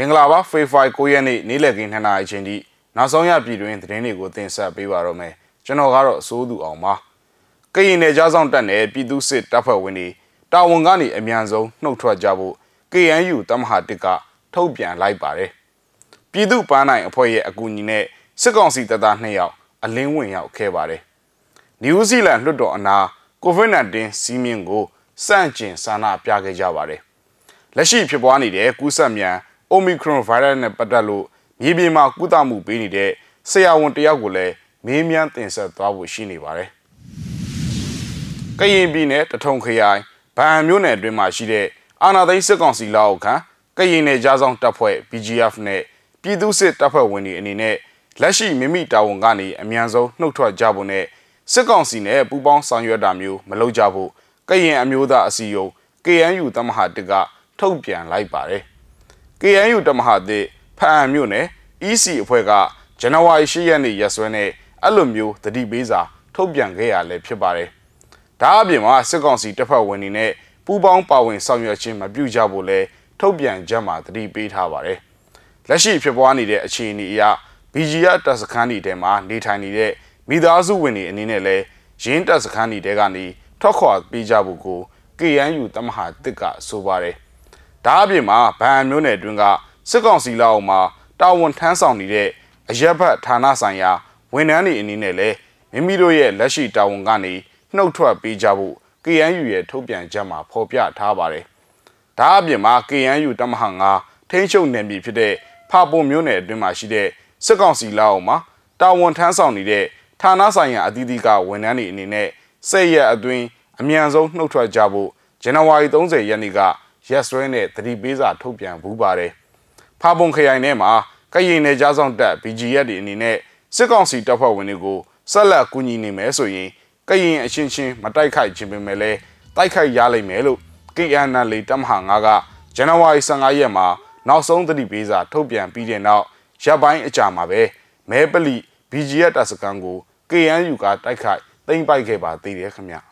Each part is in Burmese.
မင်္ဂလာပါဖေဖိုင်9ရက်နေ့နေ့လည်ခင်း2နာရီချိန်ထိနောက်ဆုံးရပြည်တွင်သတင်းတွေကိုတင်ဆက်ပေးပါတော့မယ်ကျွန်တော်ကတော့အစိုးသူအောင်ပါကရင်နယ်ကြားဆောင်တက်နယ်ပြည်သူစစ်တပ်ဖွဲ့ဝင်တွေတာဝန်ကနေအမြန်ဆုံးနှုတ်ထွက်ကြဖို့ KNU တမဟာတစ်ကထုတ်ပြန်လိုက်ပါတယ်ပြည်သူပန်းနိုင်အဖွဲ့ရဲ့အကူအညီနဲ့စစ်ကောင်စီတပ်သား2ယောက်အလင်းဝင်ရောက်ခဲ့ပါတယ်နယူးဇီလန်လွှတ်တော်အနာ COVID-19 စီးမြင့်ကိုစန့်ကျင်ဆန္ဒပြခဲ့ကြပါတယ်လက်ရှိဖြစ်ပွားနေတဲ့ကူးစက်မြန် Omicron virus နဲ့ပတ်သက်လို့မြေပြင်မှာကုသမှုပေးနေတဲ့ဆရာဝန်တယောက်ကိုလည်းမေးမြန်းတင်ဆက်သွားဖို့ရှိနေပါတယ်။ကရင်ပြည်နယ်တထုံခရိုင်ဗဟန်မြို့နယ်အတွင်းမှာရှိတဲ့အာနာသိန်းစစ်ကောင်စီလက်အောက်ခံကရင်နယ်ကြားဆောင်တပ်ဖွဲ့ BGF နဲ့ပြည်သူ့စစ်တပ်ဖွဲ့ဝင်တွေအနေနဲ့လက်ရှိမိမိတာဝန်ကနေအမြန်ဆုံးနှုတ်ထွက်ကြဖို့နဲ့စစ်ကောင်စီနဲ့ပူးပေါင်းဆောင်ရွက်တာမျိုးမလုပ်ကြဖို့ကရင်အမျိုးသားအစည်းအရုံး KNU တမဟာတကထုတ်ပြန်လိုက်ပါတယ်။ KNU တမဟာသစ်ဖအံမြို့နယ် EC အဖွဲ့ကဇန်နဝါရီ10ရက်နေ့ရက်စွဲနဲ့အဲ့လိုမျိုးတတိပေးစာထုတ်ပြန်ခဲ့ရလဲဖြစ်ပါတယ်။ဒါအပြင်မှာစစ်ကောင်စီတပ်ဖွဲ့ဝင်တွေနဲ့ပူးပေါင်းပါဝင်ဆောင်ရွက်ခြင်းမပြုကြဖို့လဲထုတ်ပြန်ချက်မှာတတိပေးထားပါတယ်။လက်ရှိဖြစ်ပွားနေတဲ့အခြေအနေအရ BGR တပ်စခန်းတွေထဲမှာနေထိုင်နေတဲ့မိသားစုဝင်တွေအနေနဲ့လဲရင်းတပ်စခန်းတွေထဲကနေထွက်ခွာပေးကြဖို့ကို KNU တမဟာတစ်ကဆိုပါတယ်။ ဒါအပြင်မှာဗန်မျိုးနယ်အတွင်းကစစ်ကောင်စီလက်အောက်မှာတာဝန်ထမ်းဆောင်နေတဲ့အရက်ဘတ်ဌာနဆိုင်ရာဝန်ထမ်းတွေအနေနဲ့လည်းမိမိတို့ရဲ့လက်ရှိတာဝန်ကနေနှုတ်ထွက်ပေးကြဖို့ KNU ရဲ့ထုတ်ပြန်ချက်မှာဖော်ပြထားပါတယ်။ဒါအပြင်မှာ KNU တမဟာ9ထိန်းချုပ်နယ်မြေဖြစ်တဲ့ဖာပုံမြို့နယ်အတွင်းမှာရှိတဲ့စစ်ကောင်စီလက်အောက်မှာတာဝန်ထမ်းဆောင်နေတဲ့ဌာနဆိုင်ရာအသီးသီးကဝန်ထမ်းတွေအနေနဲ့စိတ်ရက်အတွင်းအမြန်ဆုံးနှုတ်ထွက်ကြဖို့ဇန်နဝါရီ30ရက်နေ့က ရက်စွဲနဲ့တတိပေးစာထုတ်ပြန်ဘူးပါတယ်။ဖာပုံခရိုင်ထဲမှာကရင်နယ်ကြားဆောင်တပ် BGF တွေအနေနဲ့စစ်ကောင်စီတပ်ဖွဲ့ဝင်တွေကိုဆက်လက်ကူညီနေမယ်ဆိုရင်ကရင်အချင်းချင်းမတိုက်ခိုက်ခြင်းပင်လည်းတိုက်ခိုက်ရလိမ့်မယ်လို့ KNL တပ်မဟာ9ကဇန်နဝါရီ15ရက်မှာနောက်ဆုံးသတိပေးစာထုတ်ပြန်ပြီးတဲ့နောက်ရပ်ပိုင်းအကြာမှာပဲမဲပလီ BGF တပ်စခန်းကို KNU ကတိုက်ခိုက်သိမ်းပိုက်ခဲ့ပါသေးတယ်ခင်ဗျ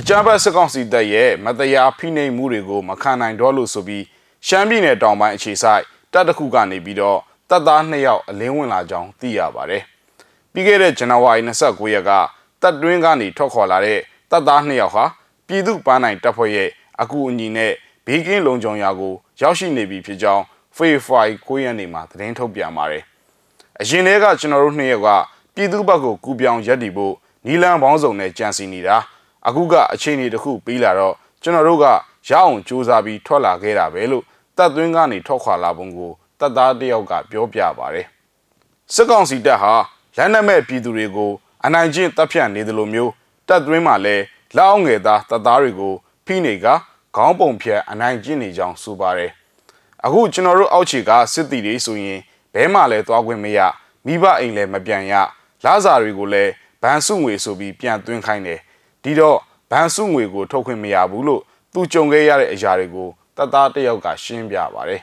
အကြမ်းဖက်စစ်ကောင်စီတပ်ရဲ့မတရားဖိနှိပ်မှုတွေကိုမခံနိုင်တော့လို့ဆိုပြီးရှမ်းပြည်နယ်တောင်ပိုင်းအခြေစိုက်တပ်တစ်ခုကနေပြီးတော့တပ်သား2ယောက်အလင်းဝင်လာကြောင်းသိရပါတယ်။ပြီးခဲ့တဲ့ဇန်နဝါရီ29ရက်ကတပ်တွင်းကနေထွက်ခွာလာတဲ့တပ်သား2ယောက်ဟာပြည်သူ့ပန်းနိုင်တပ်ဖွဲ့ရဲ့အကူအညီနဲ့ဘေးကင်းလုံခြုံရာကိုရောက်ရှိနေပြီဖြစ်ကြောင်း Fairfly 9ရက်နေ့မှာသတင်းထုတ်ပြန်ပါတယ်။အရင်တည်းကကျွန်တော်တို့နှစ်ယောက်ကပြည်သူ့ဘက်ကိုကူပြောင်းရက်တည်ဖို့နီလန်ပေါင်းစုံနဲ့ကြံစီနေတာ အခုကအခြေအနေတစ်ခုပြီးလာတော့ကျွန်တော်တို့ကရအောင်စူးစမ်းပြီးထွက်လာခဲ့တာပဲလို့တပ်သွင်းကနေထွက်ခွာလာပုံကိုတပ်သားတယောက်ကပြောပြပါတယ်စစ်ကောင်စီတပ်ဟာလက်နက်မဲ့ပြည်သူတွေကိုအနိုင်ကျင့်တပ်ဖြတ်နေတယ်လို့မျိုးတပ်သွင်းမှာလဲလက်အောင်ငယ်သားတပ်သားတွေကိုဖိနေကခေါင်းပုံဖြတ်အနိုင်ကျင့်နေကြောင်းဆိုပါတယ်အခုကျွန်တော်တို့အောက်ခြေကစစ်တီတွေဆိုရင်ဘဲမှလည်းသွားခွင့်မရမိဘအိမ်လည်းမပြန်ရလာစာတွေကိုလည်းဗန်စုငွေဆိုပြီးပြန်သွင်းခိုင်းတယ် ဒီတော့ဗန်စုငွေကိုထုတ်ခွင့်မရဘူးလို့သူကြုံခဲ့ရတဲ့အရာတွေကိုတသားတယောက်ကရှင်းပြပါတယ်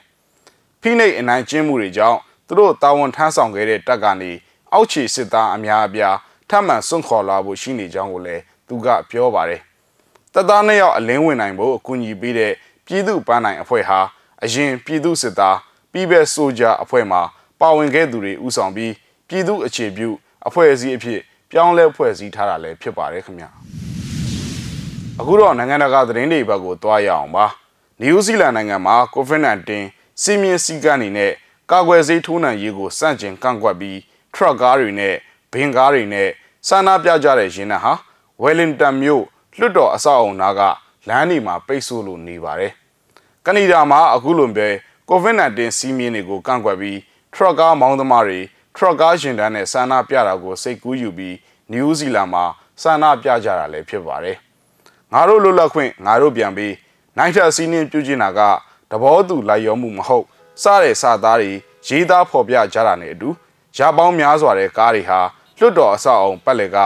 ဖိနှိပ်အနိုင်ကျင့်မှုတွေကြောင့်သူတို့တာဝန်ထမ်းဆောင်ခဲ့တဲ့တပ်ကနေအောက်ခြေစစ်သားအများအပြားထပ်မံစွန့်ခေါ်လာဖို့ရှိနေကြောင်းကိုလည်းသူကပြောပါတယ်တပ်သားနှစ်ယောက်အလင်းဝင်နိုင်ဖို့အကူအညီပေးတဲ့ပြည်သူ့ပန်းနိုင်အဖွဲ့ဟာအရင်ပြည်သူစစ်သားပြည်ဘက်ဆိုဂျာအဖွဲ့မှပါဝင်ခဲ့သူတွေဥဆောင်ပြီးပြည်သူအခြေပြုအဖွဲ့အစည်းအဖြစ်ပြောင်းလဲဖွဲ့စည်းထားတာလည်းဖြစ်ပါတယ်ခင်ဗျ အခုတော့နိုင်ငံတကာသတင်းတွေဘက်ကိုတွားရအောင်ပါနယူးဇီလန်နိုင်ငံမှာ COVID-19 စီမင်းစည်းကမ်းတွေနဲ့ကာကွယ်ဆေးထိုးနှံရေးကိုစန့်ကျင်ကန့်ကွက်ပြီးထရက်ကားတွေနဲ့ဘင်ကားတွေနဲ့ဆန္ဒပြကြတဲ့ရင်းနှံဟာဝယ်လင်တန်မြို့လွှတ်တော်အဆောက်အုံနာကလမ်းတွေမှာပိတ်ဆို့လို့နေပါတယ်။ကနေဒါမှာအခုလိုပဲ COVID-19 စီးမြင်တွေကိုကန့်ကွက်ပြီးထရက်ကားမောင်းသမားတွေထရက်ကားရှင်တန်းနဲ့ဆန္ဒပြတာကိုစိတ်ကူးယူပြီးနယူးဇီလန်မှာဆန္ဒပြကြတာလည်းဖြစ်ပါတယ်။ ငါတို့လွတ်လပ်ခွင့်ငါတို့ပြန်ပြီးနိုင်ထစီးနှင်းပြုကျင်တာကတဘောသူလိုက်ရောမှုမဟုတ်စတဲ့စာသားတွေရေးသားဖော်ပြကြတာနဲ့အတူရပေါင်းများစွာတဲ့ကားတွေဟာလွတ်တော်အဆောက်အုံပတ်လည်က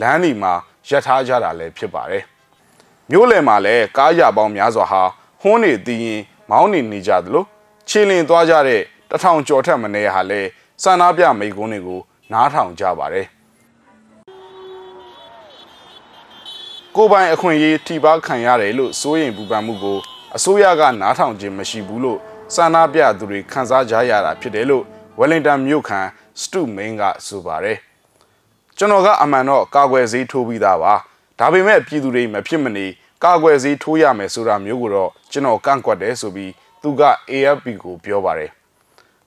လမ်းဒီမှာရပ်ထားကြတာလည်းဖြစ်ပါတယ်။မြို့လယ်မှာလည်းကားရပေါင်းများစွာဟာဟွန်းနေတီးရင်မောင်းနေနေကြသလိုခြေလင်သွားကြတဲ့တထောင်ကျော်ထက်မနည်းဟာလည်းစန္ဒပြမိကုန်းတွေကိုနားထောင်ကြပါတယ်။ ကိုပိုင်အခွင့်အရေးထိပါခံရတယ်လို့စိုးရိမ်ပူပန်မှုကိုအစိုးရကနားထောင်ခြင်းမရှိဘူးလို့စာနာပြသူတွေခန်းစားကြရတာဖြစ်တယ်လို့ဝယ်လင်တန်မြို့ခံစတုမင်းကဆိုပါတယ်ကျွန်တော်ကအမှန်တော့ကာကွယ်ဆေးထိုးပြီးသားပါဒါပေမဲ့ပြည်သူတွေမဖြစ်မနေကာကွယ်ဆေးထိုးရမယ်ဆိုတာမျိုးကိုတော့ကျွန်တော်ကန့်ကွက်တယ်ဆိုပြီးသူက AFP ကိုပြောပါတယ်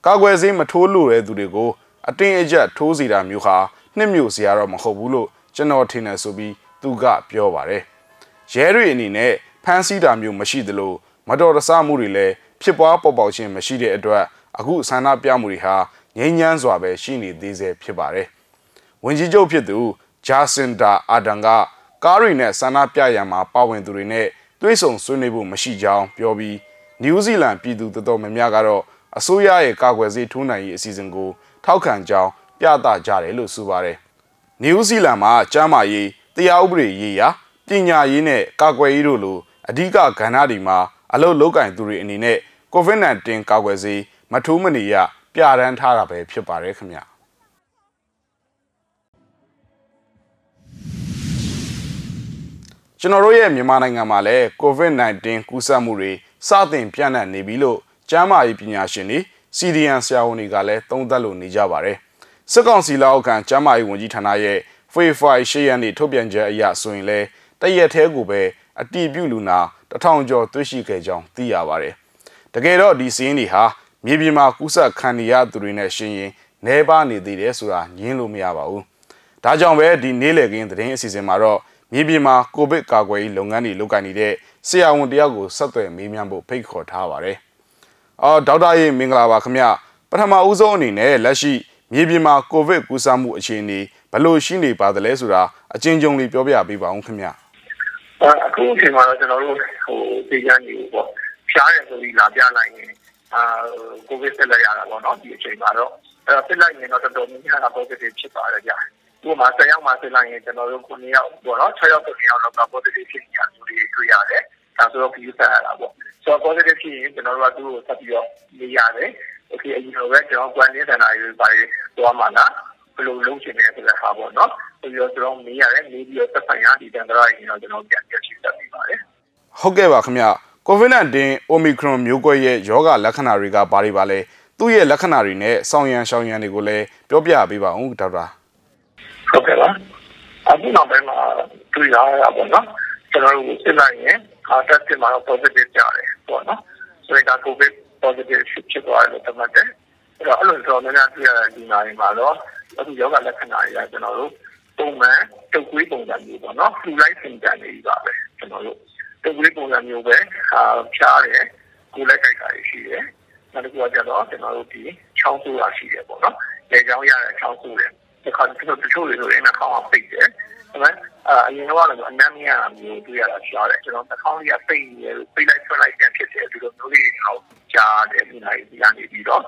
ကာကွယ်ဆေးမထိုးလို့တဲ့သူတွေကိုအတင်းအကျပ်ထိုးစီတာမျိုးဟာနှစ်မျိုးစရာတော့မဟုတ်ဘူးလို့ကျွန်တော်ထင်တယ်ဆိုပြီး သူကပြောပါတယ်ရဲတွေအနေနဲ့ဖမ်းဆီးတာမျိုးမရှိသလိုမတော်တဆမှုတွေလည်းဖြစ်ပွားပေါ်ပေါက်ခြင်းမရှိတဲ့အတွက်အခုဆန္ဒပြမှုတွေဟာငြိမ်းချမ်းစွာပဲရှိနေသေးစေဖြစ်ပါတယ်ဝင်ကြီးချုပ်ဖြစ်သူဂျာစင်တာအာဒန်ကကားတွေနဲ့ဆန္ဒပြရန်မှာပါဝင်သူတွေနဲ့တွဲဆုံဆွေးနွေးဖို့မရှိကြောင်းပြောပြီးနယူးဇီလန်ပြည်သူတော်တော်များများကတော့အစိုးရရဲ့ကာကွယ်ဆေးထိုးနိုင်ရေးအစီအစဉ်ကို ထောက်ခံကြောင်းပြသကြတယ်လို့ဆိုပါတယ်။နယူးဇီလန်မှာကျန်းမာရေး တရားဥပဒေရေးရာပညာရေးနဲ့ကာကွယ်ရေးတို့လိုအဓိကကဏ္ဍတွေမှာအလုပ်လုပ်ကင်သူတွေအနေနဲ့ COVID-19 ကာကွယ်ဆေးမထိုးမနေရပြရန်ထားတာပဲဖြစ်ပါတယ်ခင်ဗျ။ကျွန်တော်တို့ရဲ့မြန်မာနိုင်ငံမှာလည်း COVID-19 ကူးစက်မှုတွေစတင်ပြန့်နှံ့နေပြီလို့ကျန်းမာရေးပညာရှင်တွေ CDN ဆရာဝန်တွေကလည်းသုံးသပ်လို့နေကြပါတယ်။စစ်ကောင်စီလက်အောက်ခံကျန်းမာရေးဝန်ကြီးဌာနရဲ့ ဖေဖော်ဝါရီ၈ရက်နေ့ထုတ်ပြန်ချက်အရဆိုရင်လည်းတရက်သေးကိုပဲအတီးပြုလူနာတထောင်ကျော်တွေ့ရှိခဲ့ကြောင်းသိရပါတယ်။တကယ်တော့ဒီစီးရင်တွေဟာမြေပြင်မှာကူးစက်ခံနေရသူတွေနဲ့ရှင်ရင်နေပါနေသေးတယ်ဆိုတာညင်းလို့မရပါဘူး။ဒါကြောင့်ပဲဒီနေ့လည်ခင်းသတင်းအစီအစဉ်မှာတော့မြေပြင်မှာကိုဗစ်ကာကွယ်ရေးလုပ်ငန်းတွေလုပ်ကိုင်နေတဲ့ဆရာဝန်တယောက်ကိုဆက်သွယ်မေးမြန်းဖို့ဖိတ်ခေါ်ထားပါတယ်။အော်ဒေါက်တာရေမင်္ဂလာပါခင်ဗျ။ပထမဦးဆုံးအနေနဲ့လက်ရှိ မြေပြင်မှာကိုဗစ်ကူးစက်မှုအခြေအနေဘယ်လိုရှိနေပါသလဲဆိုတာအချင်းချင်းလေးပြောပြပေးပါဦးခင်ဗျ။အခုအချိန်မှာတော့ကျွန်တော်တို့ဟိုသိကြနေဘူးပေါ့ဖြားရဆိုပြီးလာပြလိုက်ရင်အာကိုဗစ်ဆက်လက်ရတာပေါ့နော်ဒီအချိန်မှာတော့အဲ့တော့ဆက်လိုက်ရင်တော့တော်တော်များများက positive ဖြစ်ပါတယ်ကြာဥပမာ10ယောက်မှဆက်လိုက်ရင်ကျွန်တော်တို့9ယောက်ပေါ့နော်6ယောက်9ယောက်တော့ positive ဖြစ်နေတာမျိုးတွေတွေ့ရတယ်ဒါဆိုတော့ပြီးဆက်ရတာပေါ့ဆိုတော့ positive ဖြစ်ရင်ကျွန်တော်တို့ကသူ့ကိုဆက်ပြီးတော့နေရတယ် โอเคအရင်လိုပဲကျွန်တော် quarantine center တွေပါတယ်သွားမှာလားဘယ်လိုလုပ်ချင်လဲဆိုတဲ့ဟာပေါ့နော်ပြီးတော့ကျွန်တော်မေးရတယ်မေးပြီးတော့သက်ဆိုင်ရာဒီတန်တရာရင်တော့ကျွန်တော်ပြန်ပြချင်တတ်ပြီးပါတယ် ဟုတ်ကဲ့ပါခင်ဗျ COVID-19 Omicron မျိုးကွဲရဲ့ယောဂလက္ခဏာတွေကဘာတွေပါလဲသူ့ရဲ့လက္ခဏာတွေနဲ့စောင်းရန်ရှောင်းရန်တွေကိုလည်းပြောပြပေးပါဦးဒေါက်တာ ဟုတ်ကဲ့ပါအခုနောက်ပိုင်းမှာတွေ့ရတာပေါ့နော်ကျွန်တော်တို့စစ်လိုက်ရင်အာ test မှာတော့ positive ကြတယ်ပေါ့နော်ဆိုရင်ဒါ covid positive ဖြစ်သွားတယ်လို့သတ်မှတ်တယ်အဲ့တော့အဲ့လိုဆိုတော့လည်းတွေ့ရတဲ့ဒီနာရီမှာတော့အခုယောဂလက္ခဏာတွေကကျွန်တော်တို့ပုံမှန်တုပ်ကွေးပုံစံမျိုးပေါ့နော် flu like symptom တွေပါပဲကျွန်တော်တို့တုပ်ကွေးပုံစံမျိုးပဲအာဖြားတယ်ကိုယ်လက်ကြိုက်တာရှိတယ်နောက်တစ်ခုကကျတော့ကျွန်တော်တို့ဒီချောင်းဆိုးတာရှိတယ်ပေါ့နော်လေချောင်းရတဲ့ချောင်းဆိုးတယ်ဒီခါကျတော့တချို့တွေဆိုရင်နှာခေါင်းကပိတ်တယ်ဒါပေမဲ့အာအရင်ကတော့အနမ်းမရမျိုးတွေ့ရတာရှားတယ်ကျွန်တော်နှာခေါင်းလေးကပိတ်နေတယ်ပိတ်လိုက်ဆွဲလိုက်ပြန်ဖြစ်တယ်ဒီလိုမျိုးလေးတော့ ကြားတယ်ဒီနိုင်ဒီကနေပြီးတော့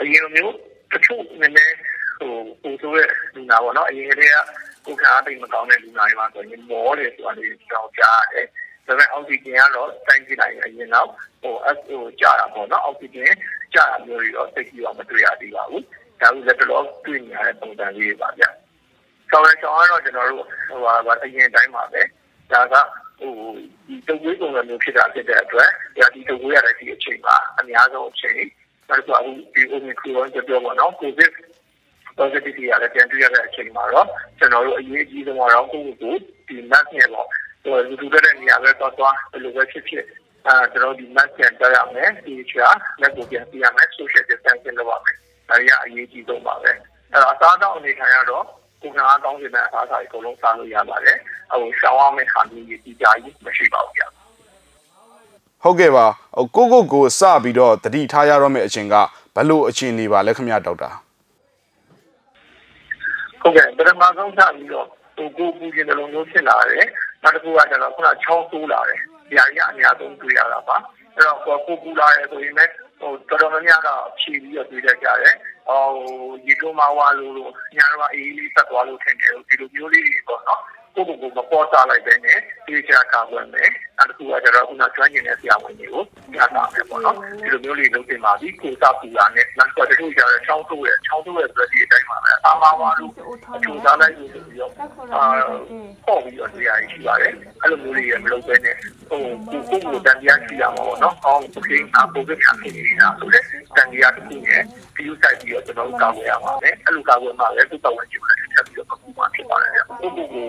အရင်လိုမျိုးတချို့နည်းနည်းဟိုဟိုဆိုတဲ့လူနာပေါ့နော်အရင်ကတည်းကကိုယ်ခံအားသိမကောင်းတဲ့လူနာတွေမှာဆိုရင်မောတယ်ဆိုတာလေးကြောင်ကြားတယ်ဒါပေမဲ့အောက်ဆီဂျင်ကတော့တိုင်းကြည့်လိုက်ရင်အရင်တော့ဟိုအဟိုကြာတာပေါ့နော်အောက်ဆီဂျင်ကြာတာမျိုးတွေတော့သိပြီးတော့မတွေ့ရသေးပါဘူးဒါကလည်းတော့တွေ့နေရတဲ့ပုံစံလေးပါဗျာဆောင်းရဆောင်းကတော့ကျွန်တော်တို့ဟိုဟာအရင်တိုင်းပါပဲဒါက ဟိုဒီတုပ်ဝေးပုံစံမျိုးဖြစ်တာဖြစ်တဲ့အတွက်ဒါဒီတုပ်ဝေးရတဲ့ဒီအချိန်မှာအများဆုံးအချိန်နောက်တစ်ခုဒီ Omicron ကြောပြောပေါ့နော် COVID positivity ရတဲ့ပြန်တွေ့ရတဲ့အချိန်မှာတော့ကျွန်တော်တို့အရေးကြီးဆုံးကတော့ကိုယ့်ကိုယ်ဒီ mask နဲ့ပေါ့ဟိုလူလူတဲ့နေရာပဲတော့သွားဘယ်လိုပဲဖြစ်ဖြစ်အာကျွန်တော်ဒီ mask ပြန်ကြရမယ်ဒီချာလက်ကိုပြန်ပြရမယ် social distancing လုပ်ရမယ်ဒါရအရေးကြီးဆုံးပါပဲအဲ့တော့အစားအသောက်အနေထိုင်ရတော့ ကိုယ်ကအားကောင်းတဲ့အစားအစာတွေအကုန်လုံးစားလို့ရပါတယ်ဟိုရှောင်းအောင်မဲ့ဟာမျိုးကြီးဒီကြကြီးမရှိပါဘူးဗျာဟုတ်ကဲ့ပါဟိုကိုကိုကိုစပြီးတော့တတိထားရတော့မယ့်အချိန်ကဘယ်လိုအချိန်နေပါလဲခင်ဗျဒေါက်တာဟုတ်ကဲ့ပထမဆုံးစပြီးတော့ဟိုကိုပူခြင်းတလုံးမျိုးဖြစ်လာတယ်နောက်တစ်ခုကကျတော့ခုနချောင်းဆိုးလာတယ်ဒီအရာအများဆုံးတွေ့ရတာပါအဲ့တော့ကိုကိုပူလာတယ်ဆိုရင်လည်း ဟိုတော်တော်များများကဖြည့်ပြီးတော့တွေ့တတ်ကြတယ်ဟိုရေတိုးမဝါလို့လို့ညာတော့အေးလေးဆက်သွားလို့ထင်တယ်ဒီလိုမျိုးလေးတွေပေါ့နော်ကိုကိုကိုမပေါ်စားလိုက်ပဲနဲ့ဒီချာကာကွယ်မယ်အဲ့ဒါကကျတော့ခုနကျွမ်းကျင်တဲ့ဆရာဝန်တွေကိုညှတာမယ် ပေါ့နော်ဒီလိုမျိုးလေးလုပ်တင်ပါပြီကိုစားပူတာနဲ့လမ်းကွက်တို့ကြတဲ့ချောင်းတို့ရဲ့ချောင်းတို့ရဲ့ဆိုဒီအတိုင်းပါပဲအာမဝါလို့အထူးစားလိုက်လို့ပြီးတော့အာပေါ့ပြီးတော့နေရာကြီးရှိပါတယ်အဲ့လိုမျိုးလေးရမလုပ်ဘဲနဲ့ဟိုကိုကိုကိုတန်တရားရှိတာပါပေါ့နော်ဟောကိုကိန်းအပုတ်ကခံနေတာဆိုတဲ့တန်တရားတစ်ခုနဲ့ပြူဆိုင်ပြီးတော့ကျွန်တော်ကောက်ရပါမယ်အဲ့လိုကောက်ရမှလည်းသူ့တော်ဝင်ကြည့်လို့ထပ်ပြီးတော့ပုံမှန်ဖြစ်ပါတယ်ကိုကိုကို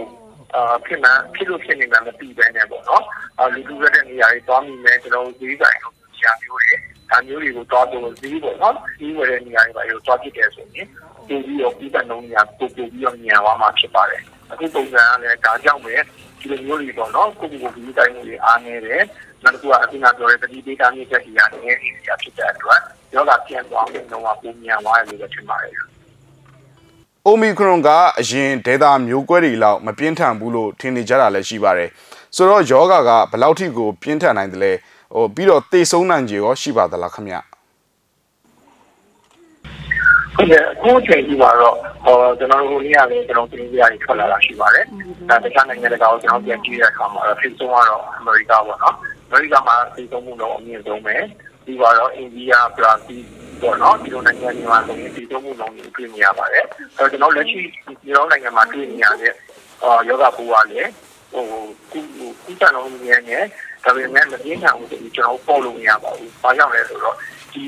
အာဖြစ်မှဖြစ်လို့ဖြစ်နေတာမသိဘဲနဲ့ပေါ့နော်အာလူလူရတဲ့နေရာကြီးသွားမိမယ်ကျွန်တော်ဈေးဆိုင်ကို နေရာမျိုးတွေဒါမျိုးတွေကိုသွားလို့ဈေးပေါ့နော်ဈေးဝယ်တဲ့နေရာတွေပါရောသွားကြည့်တယ်ဆိုရင်ပို့ပြီးတော့ပြီးတဲ့နှုံးနေရာပို့ပို့ပြီးတော့ညံသွားမှာဖြစ်ပါတယ်အခုပုံစံကလည်းဒါကြောင့်ပဲဒီလိုမျိုးတွေပေါ့နော်ကိုကိုကိုဒီတိုင်းမျိုးတွေအားနေတယ်နောက်တစ်ခုကအခုနပြောတဲ့တတိဒေတာမျိုးချက်တွေရတယ်နေရာဖြစ်တဲ့အတွက်ယောဂပြန်သွားတဲ့နှုံးကပုံမြန်သွားတယ်လို့ထင်ပါတယ်အိုမီခရွန်ကအရင်ဒေတာမျိုးကွဲတွေလောက်မပြင်းထန်ဘူးလို့ထင်နေကြတာလည်းရှိပါတယ်ဆိုတော့ယောဂကဘယ်လောက်ထိကိုပြင်းထန်နိုင်တယ်လဲ ဟိုပြီးတော့သေဆုံးနိုင်ကြရောရှိပါသလားခင်ဗျဟုတ်ကဲ့အခုချိန်ကြီးမှာတော့ဟောကျွန်တော်တို့နေ့ကလည်းကျွန်တော်တင်ပြရည်ထွက်လာတာရှိပါတယ်။ဒါတခြားနိုင်ငံတွေကကျွန်တော်ပြန်ကြည့်တဲ့အခါမှာတော့ဖြစ်ဆုံးကတော့အမေရိကပေါ့နော်။အမေရိကမှာဖြစ်ဆုံးမှုတော့အမြင့်ဆုံးပဲ။ဒီကတော့အိန္ဒိယ၊ဘရာဇီးပေါ့နော်ဒီလိုနိုင်ငံတွေမှာဆိုရင်ဖြစ်ဆုံးမှုလုံးကြီးတွေ့နေရပါတယ်။အဲတော့ကျွန်တော်လက်ရှိဒီလိုနိုင်ငံမှာတွေ့နေရတဲ့အာယောဂပူကလည်းဟိုကုကုတန်လုံးငင်းနေ ဒါပေမဲ့မပြင်းထန်ဘူးဆိုပြီးကျွန်တော်ပေါ်လို့မရပါဘူး။ဘာကြောင့်လဲဆိုတော့ဒီ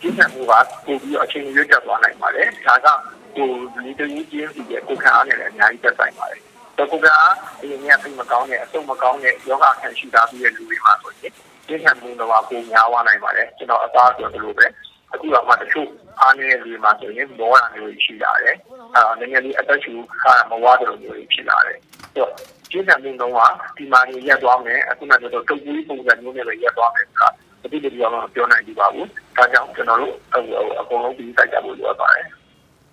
ပြင်းထန်မှုကပို့ပြီးအချိန်ရွေးတက်သွားနိုင်ပါတယ်။ဒါကဟိုဒီတည်းကြီးကြီးရဲ့ကိုခံအားနဲ့လည်းအများကြီးတက်ဆိုင်ပါတယ်။တော့ကိုခံအားအရင်ကပြမကောင်းတဲ့အဆုတ်မကောင်းတဲ့ယောဂခံရှိတာပြီးတဲ့လူတွေမှာဆိုရင်ပြင်းထန်မှုတော့ပိုများသွားနိုင်ပါတယ်။ကျွန်တော်အသားပြောသလိုပဲအခုတော့မှတချို့အားနေတဲ့လူတွေမှာဆိုရင်မောတာမျိုးရှိလာတယ်။အာနည်းနည်းလေးအသက်ရှူခါမဝါတဲ့လိုမျိုးဖြစ်လာတယ်။တော့ ကျင်းတဲ့မှုတော့ဒီမှာနေရက်သွားမယ်အခုနကတော့တုပ်ကြီးပုံစံမျိုးနဲ့ပဲရက်သွားမယ်ဆိုတာအတိအကျတော့ပြောနိုင်ပြီပါဘူး။ဒါကြောင့်ကျွန်တော်တို့အကုန်လုံးပြီးတိုက်ကြဖို့လိုအပ်ပါတယ်။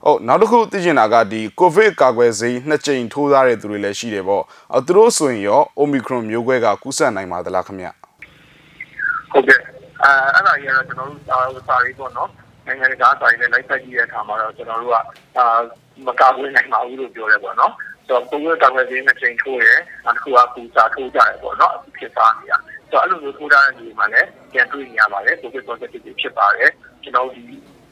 ဟုတ်နောက်တစ်ခုသိချင်တာကဒီကိုဗစ်ကာကွယ်ဆေးနှစ်ကြိမ်ထိုးထားတဲ့သူတွေလည်းရှိတယ်ပေါ့အဲသူတို့ဆိုရင်ရောအိုမီခရွန်မျိုးကွဲကကူးစက်နိုင်ပါသလားခင်ဗျဟုတ်ကဲ့အဲအဲ့ဒါကြီးကတော့ကျွန်တော်တို့စာစာရေးပေါ့နော်နိုင်ငံတကာစာရေးနဲ့လိုက်ဆက်ကြည့်တဲ့အခါမှာတော့ကျွန်တော်တို့ကအာမကာကွယ်နိုင်ပါဘူးလို့ပြောရဲပေါ့နော်ဆို တော့ပုံမှန်ကာကွယ်ဆေးနှစ်ကြိမ်ထိုးရဲနောက်တစ်ခုကပူစာထိုးကြရပေါ့နော်အခုဖြစ်သားနေတာဆိုတော့အဲ့လိုမျိုးထိုးထားတဲ့လူတွေမှာလည်းပြန်တွေ့နေရပါတယ်ကိုဗစ် positive ဖြစ်ပါတယ်ကျွန်တော်ဒီ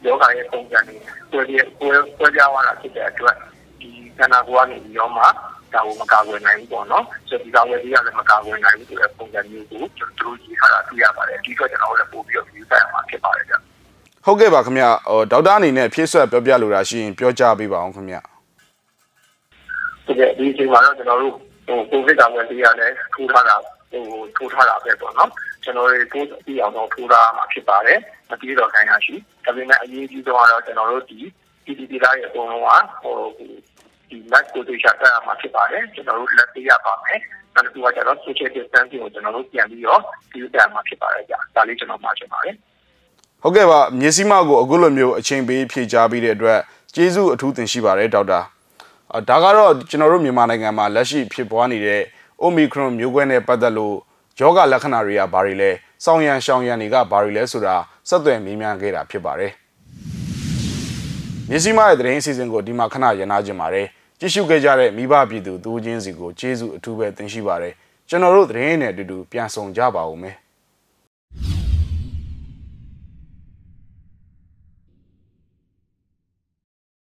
ယောဂရဲ့ပုံစံတွေတွေ့ရပွဲပွဲကြသွားတာဖြစ်တဲ့အတွက်ဒီခန္ဓာကိုယ်ကနေပြီးတော့မှဒါကိုမကာကွယ်နိုင်ဘူးပေါ့နော်ဆိုတော့ဒီကာကွယ်ဆေးကလည်းမကာကွယ်နိုင်ဘူးဆိုတဲ့ပုံစံမျိုးကိုကျွန်တော်တို့ရေးထားတာတွေ့ရပါတယ်ဒီတော့ကျွန်တော်လည်းပို့ပြီးတော့ view ဆိုင်အောင်ဖြစ်ပါတယ်ဗျဟုတ်ကဲ့ပါခင်ဗျဟိုဒေါက်တာအနေနဲ့ဖြည့်ဆွက်ပြောပြလိုတာရှိရင်ပြောကြပေးပါအောင်ခင်ဗျဟု တ်ကဲ့ဒီအချိန်မှာတော့ကျွန်တော်တို့ဟိုကိုဗစ်ကာကွယ်ဆေးရလည်းထိုးထားတာဟိုထိုးထားတာပဲပေါ့နော်ကျွန်တော်တို့ထိုးပြီးအောင်တော့ထိုးထားမှာဖြစ်ပါတယ်မပြေတော့ခိုင်းရရှိဒါပေမဲ့အရေးကြီးဆုံးကတော့ကျွန်တော်တို့ဒီ PPT သားရဲ့အကုန်လုံးကဟိုဒီ lab ကိုတွေ့ချတာမှာဖြစ်ပါတယ်ကျွန်တော်တို့လက်ပေးရပါမယ်နောက်တစ်ခုကကျတော့ social distancing ကိုကျွန်တော်တို့ပြန်ပြီးတော့ဒီဥတာမှာဖြစ်ပါတယ်ကြာဒါလေးကျွန်တော်မှာချင်ပါတယ်ဟုတ်ကဲ့ပါမြေစီမကိုအခုလိုမျိုးအချိန်ပေးဖြည့်ချပေးတဲ့အတွက်ကျေးဇူးအထူးတင်ရှိပါတယ်ဒေါက်တာအာ ဒါကတော့ကျွန်တော်တို့မြန်မာနိုင်ငံမှာလက်ရှိဖြစ်ပွားနေတဲ့အိုမီခရွန်မျိုးကွဲနဲ့ပတ်သက်လို့ယောဂလက္ခဏာတွေကဘာတွေလဲစောင်းရန်ရှောင်းရန်တွေကဘာတွေလဲဆိုတာဆက်သွယ်မေးမြန်းခဲ့တာဖြစ်ပါတယ်မြေစီမရဲ့သတင်းအစီအစဉ်ကိုဒီမှာခဏရနာကြပါတယ်ကြည့်ရှုခဲ့ကြတဲ့မိဘပြည်သူသူချင်းစီကိုကျေးဇူးအထူးပဲတင်ရှိပါတယ်ကျွန်တော်တို့သတင်းနဲ့အတူတူပြန်ဆောင်ကြပါဦးမယ်